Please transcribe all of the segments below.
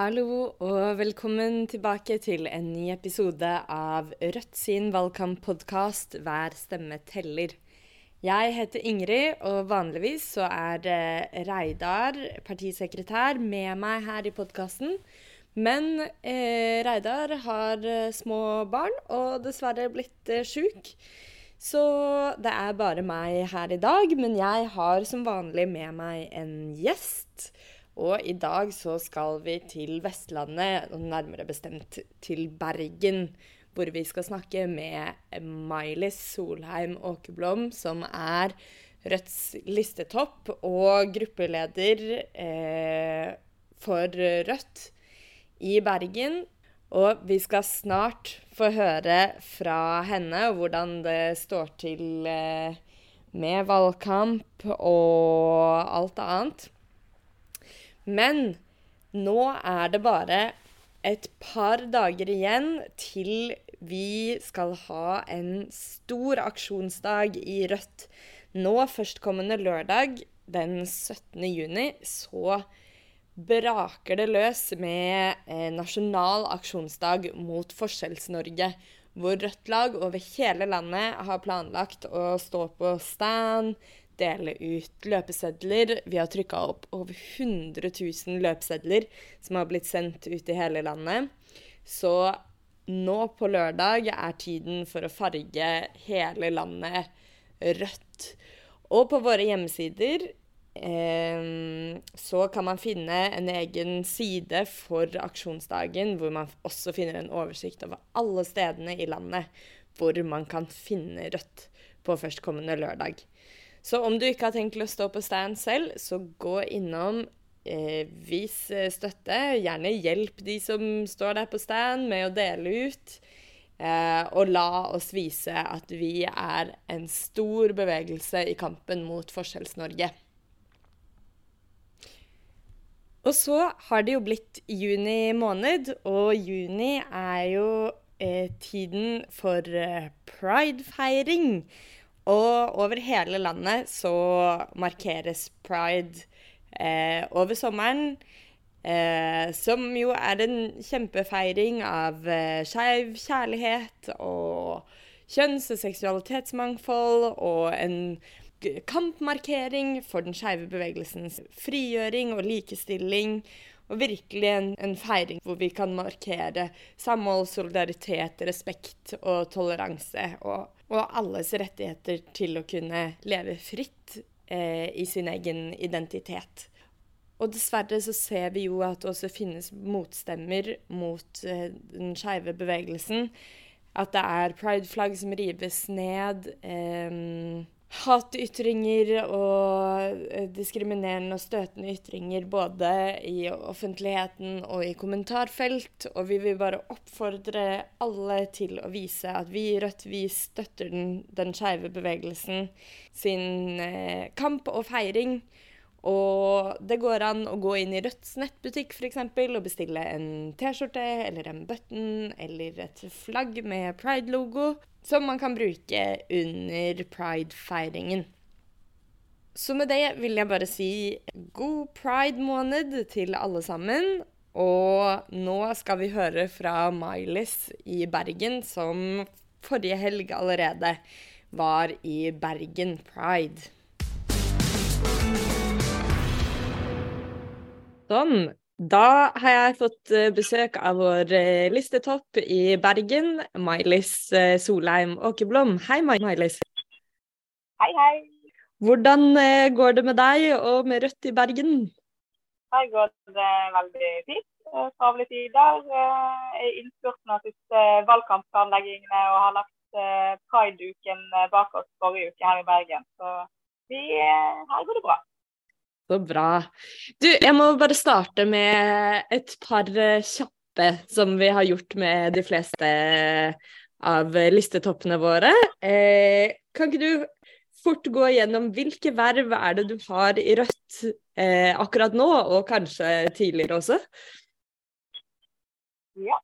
Hallo og velkommen tilbake til en ny episode av Rødt sin valgkamppodkast 'Hver stemme teller'. Jeg heter Ingrid, og vanligvis så er Reidar, partisekretær, med meg her i podkasten. Men eh, Reidar har eh, små barn og dessverre blitt eh, sjuk. Så det er bare meg her i dag, men jeg har som vanlig med meg en gjest. Og i dag så skal vi til Vestlandet, og nærmere bestemt til Bergen. Hvor vi skal snakke med Mailis Solheim Åkeblom, som er Rødts listetopp og gruppeleder eh, for Rødt i Bergen. Og vi skal snart få høre fra henne hvordan det står til eh, med valgkamp og alt annet. Men nå er det bare et par dager igjen til vi skal ha en stor aksjonsdag i Rødt. Nå førstkommende lørdag den 17. juni så braker det løs med eh, nasjonal aksjonsdag mot Forskjells-Norge. Hvor Rødt-lag over hele landet har planlagt å stå på stand, dele ut løpesedler. Vi har trykka opp over 100 000 løpesedler som har blitt sendt ut i hele landet. Så nå på lørdag er tiden for å farge hele landet rødt. Og på våre hjemmesider eh, så kan man finne en egen side for aksjonsdagen, hvor man også finner en oversikt over alle stedene i landet hvor man kan finne Rødt på førstkommende lørdag. Så om du ikke har tenkt å stå på stand selv, så gå innom. Eh, vis støtte. Gjerne hjelp de som står der på stand, med å dele ut. Eh, og la oss vise at vi er en stor bevegelse i kampen mot Forskjells-Norge. Og så har det jo blitt juni måned, og juni er jo eh, tiden for eh, pridefeiring. Og over hele landet så markeres pride eh, over sommeren. Eh, som jo er en kjempefeiring av eh, skeiv kjærlighet og kjønns- og seksualitetsmangfold og en kampmarkering for den skeive bevegelsens frigjøring og likestilling. Og virkelig en, en, feiring hvor vi kan markere samhold, solidaritet, respekt og toleranse. Og, og alles rettigheter til å kunne leve fritt eh, i sin egen identitet. Og dessverre så ser vi jo at det også finnes motstemmer mot eh, den skeive bevegelsen. At det er prideflagg som rives ned. Eh, hatytringer og eh, diskriminerende og støtende ytringer både i offentligheten og i kommentarfelt. Og vi vil bare oppfordre alle til å vise at vi i Rødt vi støtter den, den skeive bevegelsen sin eh, kamp og feiring. Og det går an å gå inn i Rødts nettbutikk f.eks. og bestille en T-skjorte eller en button eller et flagg med pride-logo som man kan bruke under pride-feiringen. Så med det vil jeg bare si god pride-måned til alle sammen. Og nå skal vi høre fra Mylis i Bergen, som forrige helg allerede var i Bergen Pride. Sånn. Da har jeg fått eh, besøk av vår eh, listetopp i Bergen, Mailis eh, Solheim Åkerblom. Hei, Mailis. Hei, hei. Hvordan går det med deg og med Rødt i Bergen? Her går det veldig fint. Travle tider. Jeg er innspurten av siste valgkampplanleggingene og har lagt Pride-uken bak oss forrige uke her i Bergen. Så vi, her går det bra. Så bra. Du, jeg må bare starte med et par eh, kjappe som vi har gjort med de fleste av listetoppene våre. Eh, kan ikke du fort gå gjennom hvilke verv er det du har i Rødt eh, akkurat nå, og kanskje tidligere også? Ja.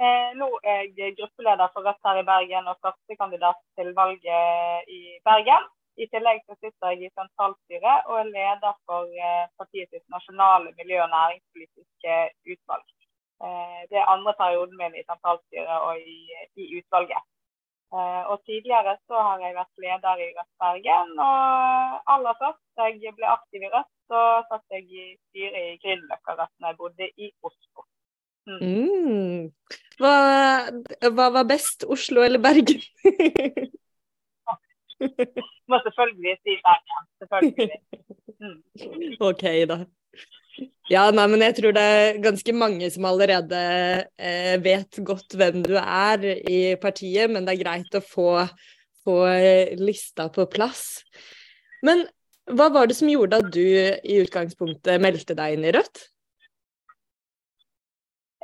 Eh, nå er jeg gruppeleder for Rødt her i Bergen og førstekandidat til valget i Bergen. I tillegg så sitter jeg i sentralstyret og er leder for partiet partiets nasjonale miljø- og næringspolitiske utvalg. Eh, det er andre perioden min i sentralstyret og i, i utvalget. Eh, og tidligere så har jeg vært leder i Rødt Bergen. Og aller først da jeg ble aktiv i Rødt, så satt jeg i styret i Grünerløkka Rødt når jeg bodde i Oslo. Mm. Mm. Hva, hva, var best, Oslo eller Bergen? Må selvfølgelig si Bergen. Selvfølgelig. Mm. OK, da. Ja, nei, men jeg tror det er ganske mange som allerede eh, vet godt hvem du er i partiet, men det er greit å få, få eh, lista på plass. Men hva var det som gjorde at du i utgangspunktet meldte deg inn i Rødt?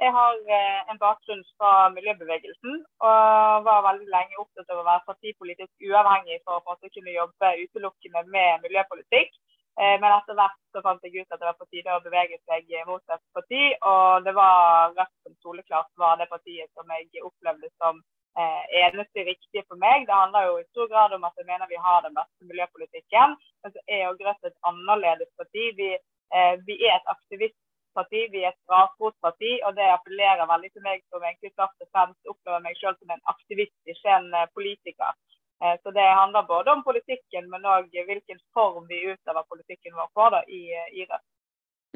Jeg har eh, en bakgrunn fra miljøbevegelsen og var veldig lenge opptatt av å være partipolitisk uavhengig for å kunne jobbe utelukkende med miljøpolitikk. Eh, men etter hvert så fant jeg ut at det var på tide å bevege seg mot et parti. Og det var rett som soleklart var det partiet som jeg opplevde som eh, eneste riktige for meg. Det handler jo i stor grad om at jeg mener vi har den beste miljøpolitikken. Men så er jo Rødt et annerledes parti. Vi, vi er et aktivistparti, vi er et grasrotparti, og det appellerer veldig til meg som egentlig først og fremst opplever meg selv som en aktivist, ikke en politiker. Eh, så det handler både om politikken, men òg hvilken form vi utøver politikken vår på da, i, i Rødt.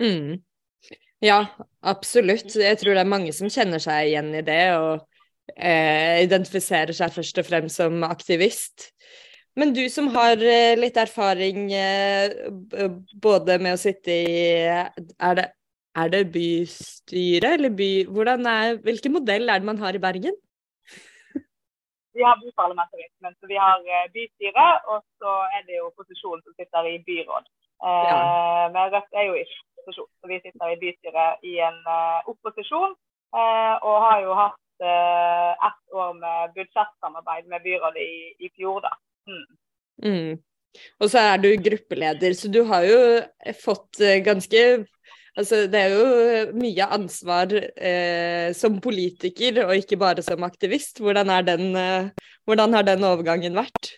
Mm. Ja, absolutt. Jeg tror det er mange som kjenner seg igjen i det, og eh, identifiserer seg først og fremst som aktivist. Men du som har eh, litt erfaring eh, både med å sitte i Er det, er det bystyre, eller by... Er, hvilken modell er det man har i Bergen? Vi har byparlamentarismen, så vi har eh, bystyre, og så er det jo opposisjonen som sitter i byråd. Eh, ja. Men Rødt er jo ikke opposisjon, så vi sitter i bystyret i en uh, opposisjon. Og har jo hatt uh, ett år med budsjettsamarbeid med byrådet i, i fjor, da. Mm. Mm. Og så er du gruppeleder, så du har jo fått ganske Altså, det er jo mye ansvar eh, som politiker, og ikke bare som aktivist. Hvordan, den, eh, hvordan har den overgangen vært?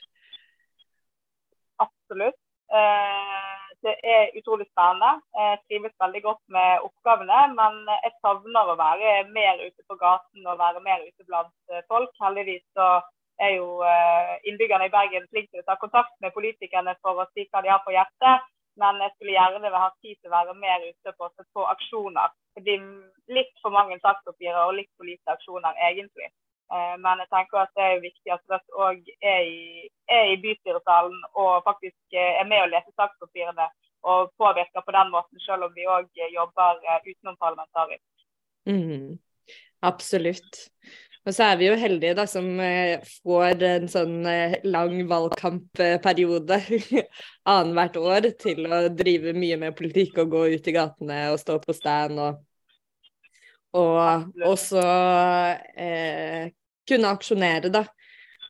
Absolutt. Eh, det er utrolig spennende. Jeg trives veldig godt med oppgavene, men jeg savner å være mer ute på gaten og være mer ute blant eh, folk. Heldigvis så er jo eh, innbyggerne i Bergen flinke til å ta kontakt med politikerne for å si hva de har på hjertet. Men jeg skulle gjerne ha tid til å være mer ute på, på aksjoner. Det blir litt for mange sakspapirer og litt for lite aksjoner, egentlig. Eh, men jeg tenker at det er viktig at Rødt òg er, er, i bystyresalen og faktisk eh, er med å lese sakspapirene og påvirker på den måten, selv om vi òg jobber eh, utenom parlamentarisk. Mm, absolutt. Og så er vi jo heldige da, som eh, får en sånn eh, lang valgkampperiode annethvert år til å drive mye med politikk og gå ut i gatene og stå på stand og, og også eh, kunne aksjonere, da.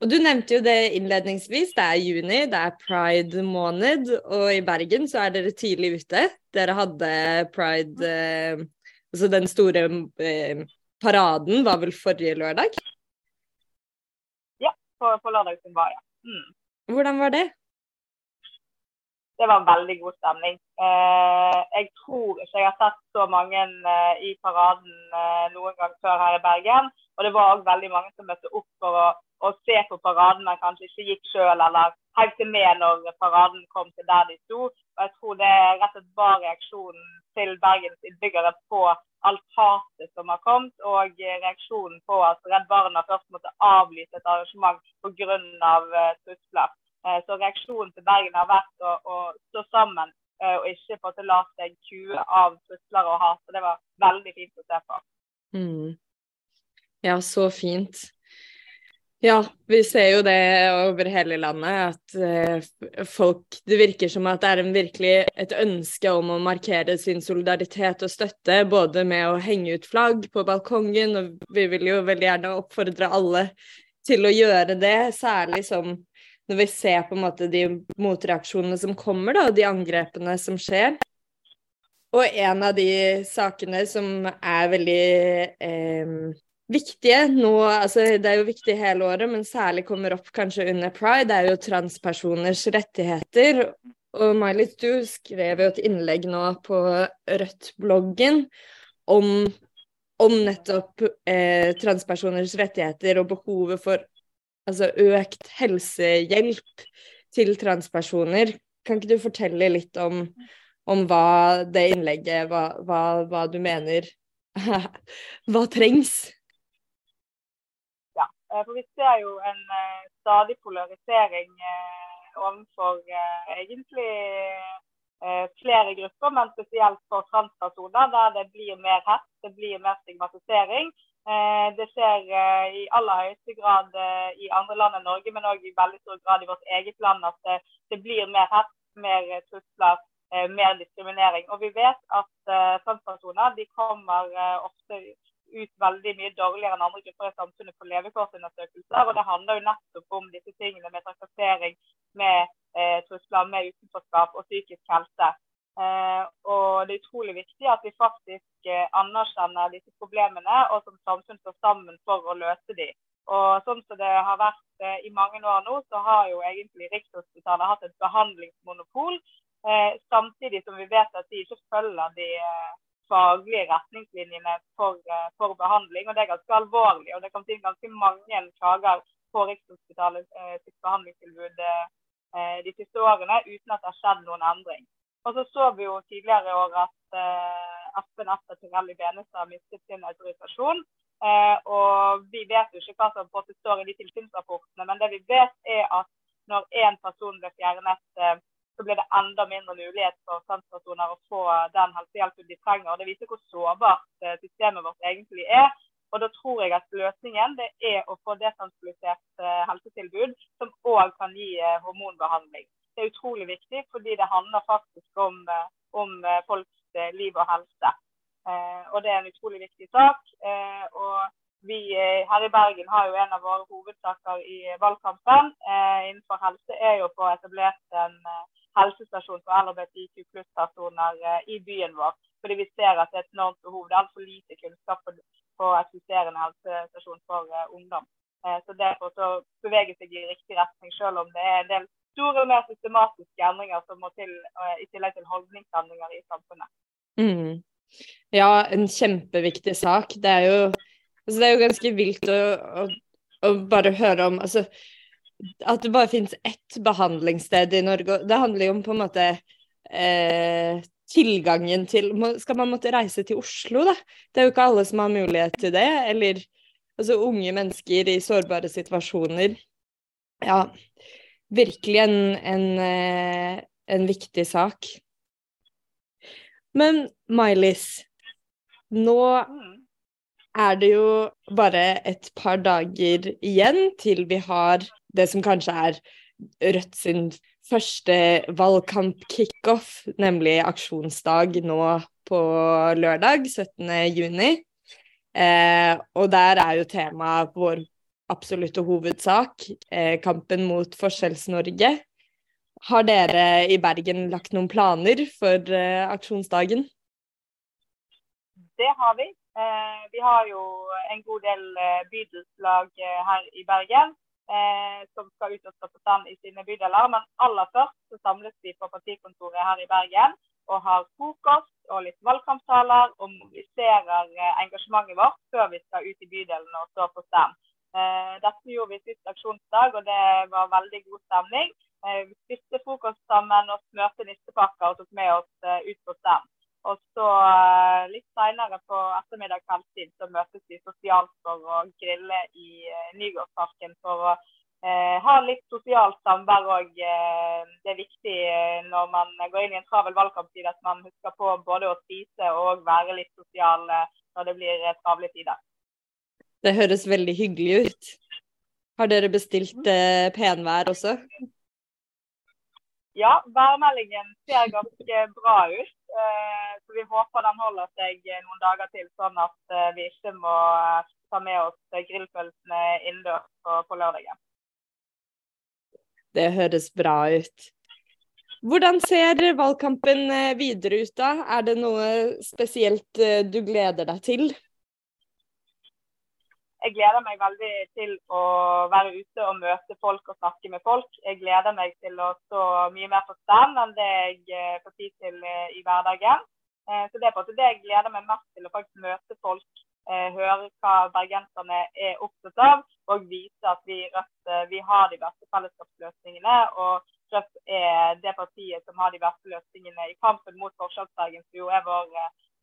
Og Du nevnte jo det innledningsvis. Det er juni, det er pride-måned, og i Bergen så er dere tidlig ute. Dere hadde pride, eh, altså den store eh, paraden var vel forrige lørdag? Ja, på, på lørdag som var, ja. Mm. Hvordan var det? Det var en veldig god stemning. Eh, jeg tror ikke jeg har sett så mange eh, i paraden eh, noen gang før her i Bergen. Og det var òg veldig mange som møtte opp for å, å, se på paraden, men kanskje ikke gikk sjøl eller hengte med når paraden kom til der de sto. Og jeg tror det rett og slett var reaksjonen til Bergens innbyggere på alt hatet som har kommet, og reaksjonen på at Redd Barna først måtte avlyse et arrangement pga. Av trusler. Uh, så reaksjonen til Bergen har vært å, å stå sammen og ikke få til la seg kue av trusler og hat. Så det var veldig fint å se på. Mm. Ja, så fint. Ja, vi ser jo det over hele landet, at uh, folk Det virker som at det er virkelig et ønske om å markere sin solidaritet og støtte, både med å henge ut flagg på balkongen, og vi vil jo veldig gjerne oppfordre alle til å gjøre det, særlig som når vi ser på en måte de motreaksjonene som kommer, da, og de angrepene som skjer. Og en av de sakene som er veldig eh, viktige nå, altså det er jo viktig hele året, men særlig kommer opp kanskje under pride, det er jo transpersoners rettigheter. Og Miley, du skrev jo et innlegg nå på Rødt-bloggen om, om nettopp eh, transpersoners rettigheter og behovet for altså, økt helsehjelp til transpersoner. Kan ikke du fortelle litt om, om hva det innlegget, hva, hva, hva du mener hva trengs? Eh, for vi ser jo en uh, stadig polarisering uh, overfor egentlig flere grupper, men spesielt for transpersoner, der det blir mer hets, det blir mer stigmatisering. Det skjer i aller høyeste grad i andre land enn Norge, men òg i veldig stor grad i vårt eget land at det blir mer hets, mer trusler, mer diskriminering. Og vi vet at transpersoner de kommer ofte ut veldig mye dårligere enn andre grupper i samfunnet på levekårsundersøkelser. Og det handler jo nettopp om disse tingene med trakassering, med eh, trusler, med utenforskap og psykisk helse. Eh, og det er utrolig viktig at vi faktisk eh, anerkjenner disse problemene, og som samfunn står sammen for å løse dem. Og sånn som det har vært eh, i mange år nå, så har jo egentlig Rikshospitalet hatt et behandlingsmonopol. Eh, samtidig som vi vet at de ikke følger de eh, faglige retningslinjene for, eh, for, behandling. og Det er ganske alvorlig. og Det kom inn ganske mange klager på Rikshospitalet eh, sitt behandlingstilbud eh, de siste årene uten at det har skjedd noen endring. Og så så vi jo tidligere i år at Espen Ester Pirelli Benestad mistet sin autorisasjon. Og Vi vet jo ikke hva som står i de tilsynsrapportene, men det vi vet er at når én person ble fjernet blir det enda mindre mulighet for transpersoner å få den helsehjelpen de trenger. Det viser hvor sårbart eh, systemet vårt egentlig er. Og Da tror jeg at løsningen det er å få desentralisert eh, helsetilbud som òg kan gi eh, hormonbehandling. Det er utrolig viktig, fordi det handler faktisk om, om folks liv og helse. Og Det er en utrolig viktig sak. og vi her i Bergen har jo en av våre hovedsaker i valgkampen innenfor helse er jo å få etablert en helsestasjon for LHBTIQ pluss-personer eh, i byen vår. Fordi vi ser at det er et enormt behov. Det er altfor lite kunnskap på, på eksisterende helsestasjon for uh, ungdom. Uh, så Derfor så beveger seg i riktig retning, selv om det er en del store, mer systematiske endringer som må til, i tillegg til holdningsendringer i samfunnet. Mm. Ja, en kjempeviktig sak. Det er jo, altså det er jo ganske vilt å, å, å bare høre om altså, at det bare finnes ett behandlingssted i Norge. Det handler jo om på en måte eh, tilgangen til Skal man måtte reise til Oslo, da? Det er jo ikke alle som har mulighet til det. Eller altså unge mennesker i sårbare situasjoner. Ja, virkelig en, en, eh, en viktig sak. Men May-Lis, nå er det jo bare et par dager igjen til vi har det som kanskje er Rødt sin første valgkamp-kickoff, nemlig aksjonsdag nå på lørdag 17.6. Eh, og der er jo temaet vår absolutte hovedsak, eh, kampen mot Forskjells-Norge. Har dere i Bergen lagt noen planer for eh, aksjonsdagen? Det har vi. Eh, vi har jo en god del eh, bydelslag eh, her i Bergen som skal ut og stå på stand i sine bydeler. Men aller først så samles vi på partikontoret her i Bergen og har frokost og litt valgkamptaler og mobiliserer engasjementet vårt før vi skal ut i bydelen og stå på stand. Dette gjorde vi sist aksjonsdag, og det var veldig god stemning. Vi spiste frokost sammen og smurte nistepakker og tok med oss ut på stand. Og så eh, litt seinere på ettermiddag kveldstid så møtes vi sosialt for å grille i uh, Nygårdsparken for å eh, ha litt sosialt samvær òg. Uh, det er viktig når man går inn i en travel valgkamptid at man husker på både å spise og være litt sosial når det blir travle tider. Det høres veldig hyggelig ut. Har dere bestilt penvær også? Ja, værmeldingen ser ganske bra ut. Eh, så vi håper den holder seg noen dager til, sånn at eh, vi ikke må eh, ta med oss grillpølsene innendørs på lørdagen. Det høres bra ut. Hvordan ser valgkampen videre ut da? Er det noe spesielt du gleder deg til? Jeg gleder meg veldig til å være ute og møte folk og snakke med folk. Jeg gleder meg til å stå mye mer på stand enn det jeg eh, får tid til eh, i hverdagen. Eh, så Det er på det jeg gleder meg mest til, å faktisk møte folk høre hva bergenserne er opptatt av, og vise at vi i Rødt vi har de beste fellesskapsløsningene. og Rødt er det partiet som har de beste løsningene i kampen mot Forskjellsbergen, som jo er vår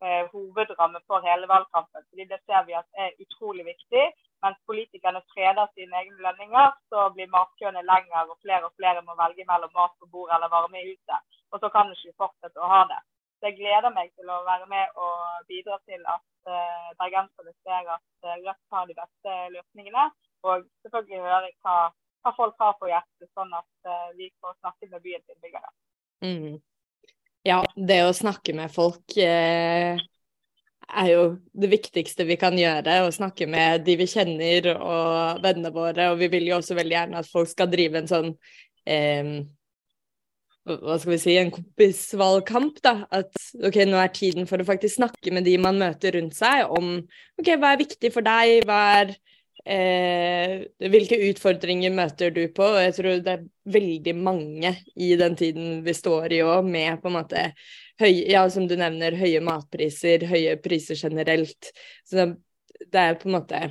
eh, hovedramme for hele valgkampen. Fordi Det ser vi at er utrolig viktig. Mens politikerne freder sine egne lønninger, så blir matkøene lengre, og flere og flere må velge mellom mat på bordet eller varme i huset. Og så kan vi ikke fortsette å ha det. Så jeg gleder meg til å være med og bidra til at eh, bergenserne ser at uh, Rødt har de beste løsningene. Og selvfølgelig høre hva hva folk har på hjertet, sånn at eh, vi får snakke med byens innbyggere. Mm. Ja, det å snakke med folk eh, er jo det viktigste vi kan gjøre. Å snakke med de vi kjenner og vennene våre. Og vi vil jo også veldig gjerne at folk skal drive en sånn eh, hva skal vi si, en kompisvalgkamp. da, At ok, nå er tiden for å faktisk snakke med de man møter rundt seg om ok, hva er viktig for deg, hva er Eh, hvilke utfordringer møter du på? Jeg tror det er veldig mange i den tiden vi står i òg, med på en måte høy, ja, som du nevner, høye matpriser, høye priser generelt. Så det er på en måte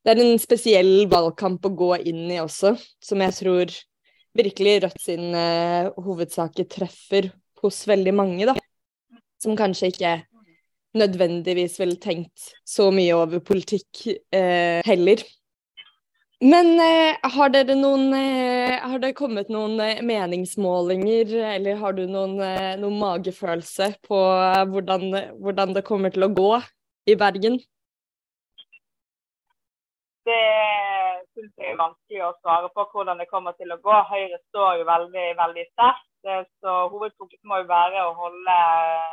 Det er en spesiell valgkamp å gå inn i også, som jeg tror virkelig Rødt sin eh, hovedsaker treffer hos veldig mange, da. Som kanskje ikke nødvendigvis vel tenkt så mye over politikk eh, heller. Men eh, har dere noen eh, Har det kommet noen eh, meningsmålinger, eller har du noen, eh, noen magefølelse på hvordan, hvordan, det kommer til å gå i Bergen? Det syns jeg er vanskelig å svare på hvordan det kommer til å gå. Høyre står jo veldig, veldig sterkt. Eh, så hovedfokus må jo være å holde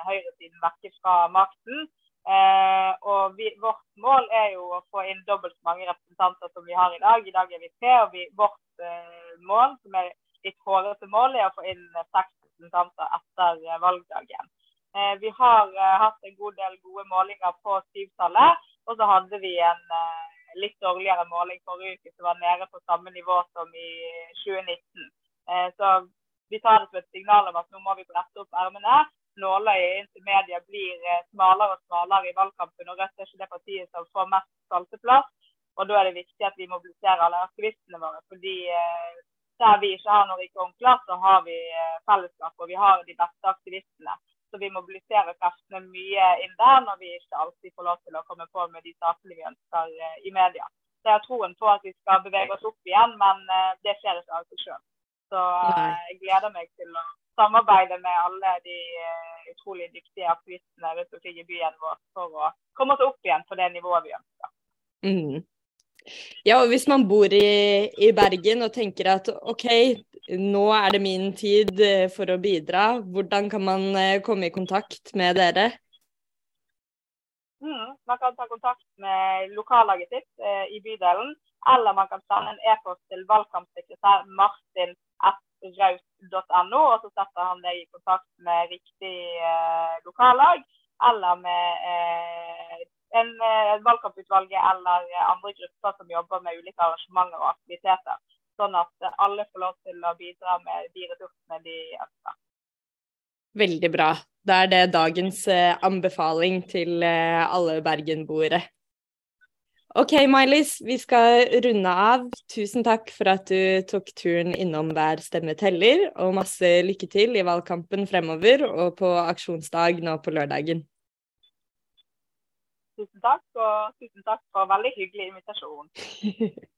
høyresiden vekke fra makten. Eh, og vi, vårt mål er jo å få inn dobbelt så mange representanter som vi har i dag. I dag er vi tre. og vi, Vårt eh, mål, som er litt hårete mål, er å få inn seks representanter etter eh, valgdagen. Eh, vi har eh, hatt en god del gode målinger på syvtallet, og så hadde vi en litt dårligere måling forrige uke som var nede på samme nivå som i 2019. Så vi tar det som et signal om at nå må vi brette opp ermene. Nåløyet inn til media blir eh, smalere og smalere i valgkampen, og Rødt er ikke det partiet som får mest salteplass. Og da er det viktig at vi mobiliserer alle aktivistene våre. fordi eh, der vi ikke har noe rike onkler, så har vi eh, fellesskap, og vi har de beste aktivistene. Så vi mobiliserer kreftene mye inn der når vi ikke alltid får lov til å komme på med de sakene vi ønsker i media. Så jeg har troen på at vi skal bevege oss opp igjen, men det skjer ikke av seg sjøl. Så eh, jeg gleder meg til å samarbeide med alle de uh, utrolig dyktige aktivistene rundt omkring i byen vår for å komme oss opp igjen på det nivået vi ønsker. Mm. Ja, og hvis man bor i, i, Bergen og tenker at OK, nå er det min tid eh, for å bidra, hvordan kan man komme i kontakt med dere? Mm, man kan ta kontakt med lokallaget sitt eh, i bydelen, eller man kan sende en e-post til valgkampsekretær Martin raust.no, og så setter han deg i kontakt med riktig eh, lokallag eller med eh, en, eh, valgkamputvalget eller andre grupper som jobber med ulike arrangementer og aktiviteter. Sånn at alle får lov til å bidra med de ressursene de ønsker. Veldig bra. Da er det dagens eh, anbefaling til eh, alle bergenboere. OK, Mylis, vi skal runde av. Tusen takk for at du tok turen innom Hver stemme teller, og masse lykke til i valgkampen fremover og på aksjonsdag nå på lørdagen. Tusen takk, og tusen takk for veldig hyggelig invitasjon.